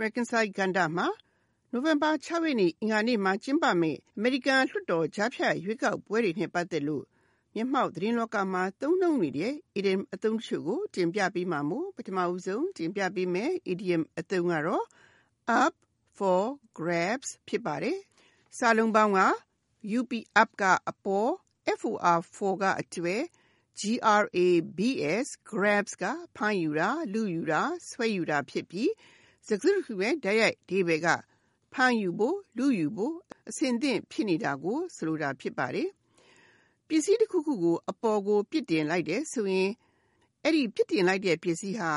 American Side ကဏ္ဍမှာ နိုဝင်ဘာ6ရက်နေ့ အင်္ဂါနေ့မှာ ကျင်းပမယ့် အမေရိကန်လွှတ်တော် ကြားဖြတ်ရွေးကောက်ပွဲတွေနဲ့ ပတ်သက်လို့ မျက်မှောက်သတင်းလောကမှာ သုံးနှုန်းနေတဲ့ idiom အသုံးတချို့ကို တင်ပြပေးမှာမို့ ပထမဦးဆုံးတင်ပြပေးမယ် idiom အသုံးကတော့ up for grabs ဖြစ်ပါတယ်။စာလုံးပေါင်းက up up ကအပေါ် for for ကအကျွဲ grabs grabs က ဖမ်းယူတာလူယူတာ ဆွဲယူတာဖြစ်ပြီး စကားစုရဲ့တိုက်ရိုက်ဒီဘက်ကဖမ်းယူဖို့လူယူဖို့အစဉ်သင့်ဖြစ်နေတာကိုဆိုလိုတာဖြစ်ပါတယ်ပစ္စည်းတစ်ခုခုကိုအပေါ်ကိုပြစ်တင်လိုက်တယ်ဆိုရင်အဲ့ဒီပြစ်တင်လိုက်တဲ့ပစ္စည်းဟာ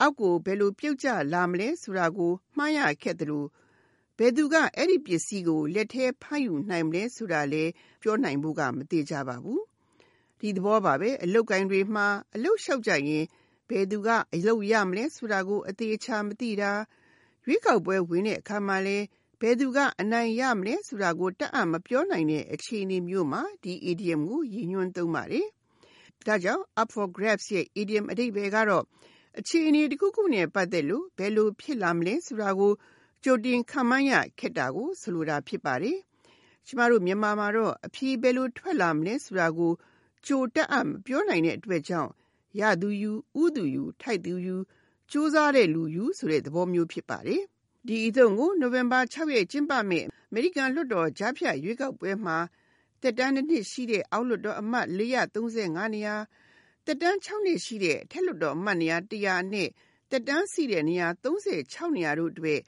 အောက်ကိုဘယ်လိုပြုတ်ကျလာမလဲဆိုတာကိုမှားရခဲ့တယ်လို့ဘယ်သူကအဲ့ဒီပစ္စည်းကိုလက်ထဲဖမ်းယူနိုင်မလဲဆိုတာလည်းပြောနိုင်ဖို့ကမသေးကြပါဘူးဒီသဘောပါပဲအလုတ်ကိုင်းတွေမှာအလုတ်လျှောက်ကြရင် ဘယ်သူကအလုတ်ရမလဲဆိုတာကို အသေးချာမသိတာရွေးကောက်ပွဲဝင်တဲ့အခါမှာလဲဘယ်သူကအနိုင်ရမလဲဆိုတာကိုတတ်အပ်မပြောနိုင်တဲ့အခြေအနေမျိုးမှာဒီ idiom ကိုရည်ညွှန်းသုံးပါတယ်။ဒါကြောင့် up for grabs ရဲ့ idiom အဓိပ္ပာယ်ကတော့အခြေအနေတစ်ခုခုနဲ့ပတ်သက်လို့ဘယ်လိုဖြစ်လာမလဲဆိုတာကိုကြိုတင်ခန့်မှန်းရခက်တာကိုဆိုလိုတာဖြစ်ပါတယ်။ကျမတို့မြန်မာမှာတော့အဖြေဘယ်လိုထွက်လာမလဲဆိုတာကိုကြိုတတ်အပ်မပြောနိုင်တဲ့အတွက်ကြောင့် ရသူယူဥသူယူထိုက်သူယူစူးစမ်းတဲ့လူယူဆိုတဲ့သဘောမျိုးဖြစ်ပါတယ်။ဒီအသုံးကိုနိုဝင်ဘာ6ရက်ကျင်းပမယ့်အမေရိကန်လွှတ်တော်ကြားဖြတ်ရွေးကောက်ပွဲမှာတက်တန်းတစ်နှစ်ရှိတဲ့အောက်လွှတ်တော်အမတ်435နေရာတက်တန်း6နှစ်ရှိတဲ့အထက်လွှတ်တော်အမတ်နေရာ100နဲ့တက်တန်းစီတဲ့နေရာ36နေရာတို့အတွက်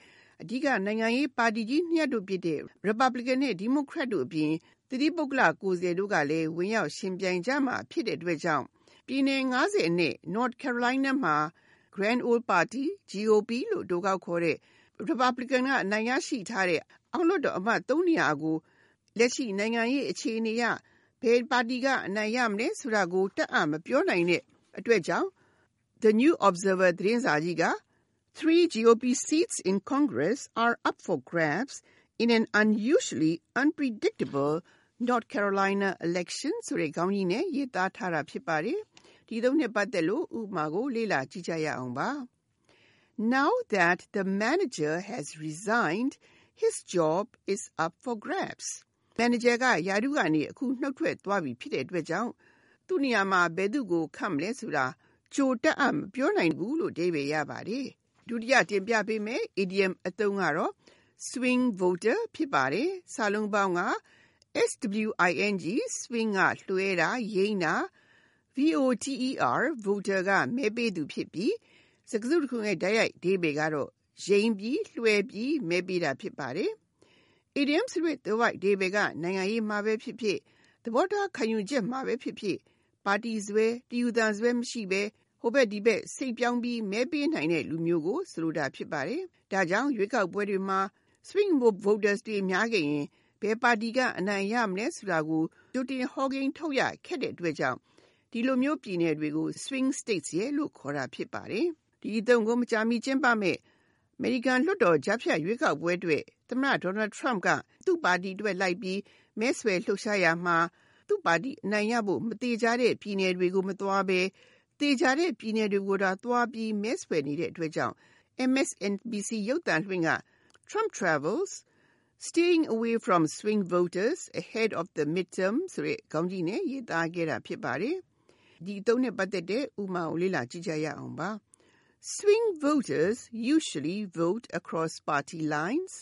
အဓိကနိုင်ငံရေးပါတီကြီးနှစ်ရပ်တို့ဖြစ်တဲ့ Republican နဲ့ Democrat တို့အပြင်သတိပုဂ္ဂလကိုယ်စားလှယ်တို့ကလည်းဝင်ရောက်ရှင်ပြိုင်ကြမှာဖြစ်တဲ့အတွက်ကြောင့် ပြည်နယ်90အနက် North Carolina မှာ Grand Old Party GOP လို့အတိုကောက်ခေါ်တဲ့ Republican က အနိုင်ရရှိထားတဲ့ အောက်လွှတ်တော်အမတ်3နေရာကို လက်ရှိနိုင်ငံရေးအခြေအနေအရ ဘယ်ပါတီက အနိုင်ရမလဲဆိုတာကိုတတ်အပ်မပြောနိုင်တဲ့အတွက်ကြောင့် The New Observer သတင်းစာကြီးက Three GOP seats in Congress are up for grabs in an unusually unpredictable North Carolina election ဆိုတဲ့ခေါင်းကြီးနဲ့ ရေးသားထားတာဖြစ်ပါတယ်။ ဒီသုံးနဲ့ပတ်သက်လို့ဥပမာကို လေ့လာကြည့်ကြရအောင်ပါ။ Now that the manager has resigned, his job is up for grabs. Manager ကယာရုကနေအခုနှုတ်ထွက်သွားပြီဖြစ်တဲ့အတွက်ကြောင့်သူ့နေရာမှာဘယ်သူကိုခန့်မလဲဆိုတာကြိုတက်အပ်မပြောနိုင်ဘူးလို့ဒေးပေရပါတယ်။ဒုတိယတင်ပြပေးမယ် idiom အသုံးကတော့ swing voter ဖြစ်ပါတယ်။စာလုံးပေါင်းက swing swing ကလွှဲတာရိမ့်တာ voter voter ကမဲပေးသူဖြစ်ပြီးစကားစုတစ်ခုရဲ့တိုက်ရိုက်အဓိပ္ပာယ်ကတော့ရိမ့်ပြီးလွှဲပြီးမဲပေးတာဖြစ်ပါတယ်။ idiom ဆိုတဲ့သွယ်ဝိုက်အဓိပ္ပာယ်ကနိုင်ငံရေးမှာပဲဖြစ်ဖြစ်သဘောထားခံယူချက်မှာပဲဖြစ်ဖြစ်ပါတီစွဲတယူသံစွဲမရှိဘဲဟိုဘက်ဒီဘက်စိတ်ပြောင်းပြီးမဲပေးနိုင်တဲ့လူမျိုးကိုဆိုလိုတာဖြစ်ပါတယ်။ဒါကြောင့်ရွေးကောက်ပွဲတွေမှာ swing voters တွေများခဲ့ရင်ဘယ်ပါတီကအနိုင်ရမလဲဆိုတာကိုကြိုတင်ဟောကိန်းထုတ်ရခက်တဲ့အတွက်ကြောင့် ဒီလိုမျိုးပြည်နယ်တွေကို swing states ရဲ့လို့ခေါ်တာဖြစ်ပါတယ်။ဒီအသုံးကိုမကြာမီကျင်းပမဲ့အမေရိကန်လွှတ်တော်ကြားဖြတ်ရွေးကောက်ပွဲအတွက်သမ္မတ Donald Trump ကသူ့ပါတီအတွက်လိုက်ပြီးမဲဆွယ်လှုပ်ရှားရမှာသူ့ပါတီအနိုင်ရဖို့မသေးကြတဲ့ပြည်နယ်တွေကိုမသွားဘဲသေချာတဲ့ပြည်နယ်တွေကိုသာသွားပြီးမဲဆွယ်နေတဲ့အတွက်ကြောင့် MSNBC ရုပ်သံလွှင့်က Trump travels staying away from swing voters ahead of the midterm ဆိုတဲ့ခေါင်းကြီးနဲ့ရေးသားခဲ့တာဖြစ်ပါတယ်။ ဒီအသုံးနဲ့ပတ်သက်တဲ့ဥပမာကိုလေ့လာကြည့်ကြရအောင်ပါ။ Swing voters usually vote across party lines.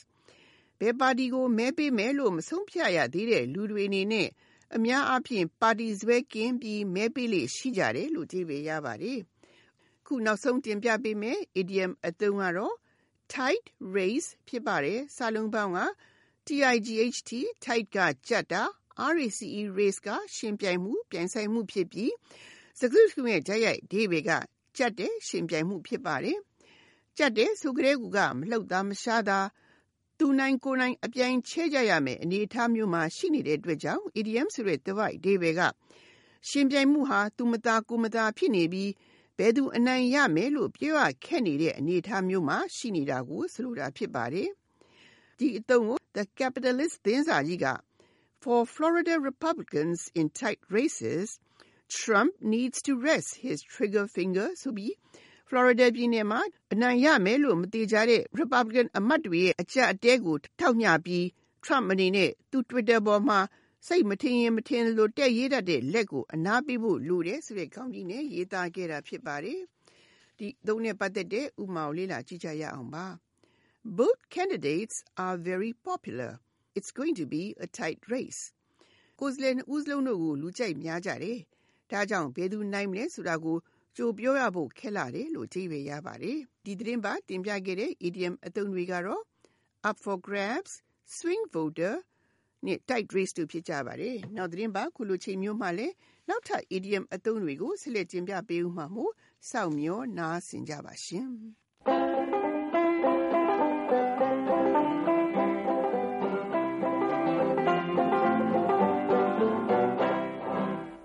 ဘယ်ပါတီကိုမဲပေးမယ်လို့မဆုံးဖြတ်ရသေးတဲ့လူတွေအနေနဲ့အများအားဖြင့်ပါတီစွဲကင်းပြီးမဲပေးလေ့ရှိကြတယ်လို့ကြည့်ပေရပါတယ်။ခုနောက်ဆုံးတင်ပြပေးမယ် idiom အသုံးကတော့ tight race ဖြစ်ပါတယ်။စာလုံးပေါင်းက tight tight ကကြက်တာ race race ကရှင်ပြိုင်မှုပြိုင်ဆိုင်မှုဖြစ်ပြီးစကားစုရဲ့ဓာတ်ရိုက်အဓိပ္ပာယ်ကကြက်တဲ့ရှင်ပြိုင်မှုဖြစ်ပါတယ်။ကြက်တဲ့ဆိုကြတဲ့ကူကမလှုပ်သားမရှားသားသူနိုင်ကိုယ်နိုင်အပြိုင်ချဲကြရမယ်အနေအထားမျိုးမှာရှိနေတဲ့အတွက်ကြောင့် idiom ဆိုတဲ့ the right အဓိပ္ပာယ်ကရှင်ပြိုင်မှုဟာသူမသားကိုမသားဖြစ်နေပြီးဘယ်သူအနိုင်ရမယ်လို့ပြောရခက်နေတဲ့အနေအထားမျိုးမှာရှိနေတာကိုဆိုလိုတာဖြစ်ပါတယ်။ဒီအသုံးကို The Capitalist သတင်းစာကြီးက For Florida Republicans in tight races, Trump needs to rest his trigger finger ဆိုပြီး Florida ပြည်နယ်မှာအနိုင်ရမယ်လို့မသေချာတဲ့ Republican အမတ်တွေရဲ့အကြပ်အတဲကိုထောက်မျှပြီး Trump အနေနဲ့သူ Twitter ပေါ်မှာစိတ်မထင်ရင်မထင်လို့တက်ရေးတတ်တဲ့လက်ကိုအနားပေးဖို့လိုတယ်ဆိုတဲ့ခေါင်းကြီးနဲ့ရေးသားခဲ့တာဖြစ်ပါတယ်။ဒီသုံးနဲ့ပတ်သက်တဲ့ဥပမာကိုလေ့လာကြည့်ကြရအောင်ပါ။ Both candidates are very popular. It's going to be a tight race. ကိုယ်စားလှယ်နှစ်ဦးစလုံးတို့ကိုလူကြိုက်များကြတယ်။ဒါကြောင့်ဘယ်သူနိုင်မလဲဆိုတာကိုကြိုပြောရဖို့ခက်လာတယ်လို့အဓိပ္ပာယ်ရပါတယ်။ဒီသတင်းပတ်တင်ပြခဲ့တဲ့ idiom အသုံးတွေကတော့ up for grabs, swing voter နဲ့ tight race တို့ဖြစ်ကြပါတယ်။နောက်သတင်းပတ်ခုလိုချိန်မျိုးမှလည်းနောက်ထပ် idiom အသုံးတွေကိုဆက်လက်တင်ပြပေးဦးမှာမို့စောင့်မျှော်နားဆင်ကြပါရှင်။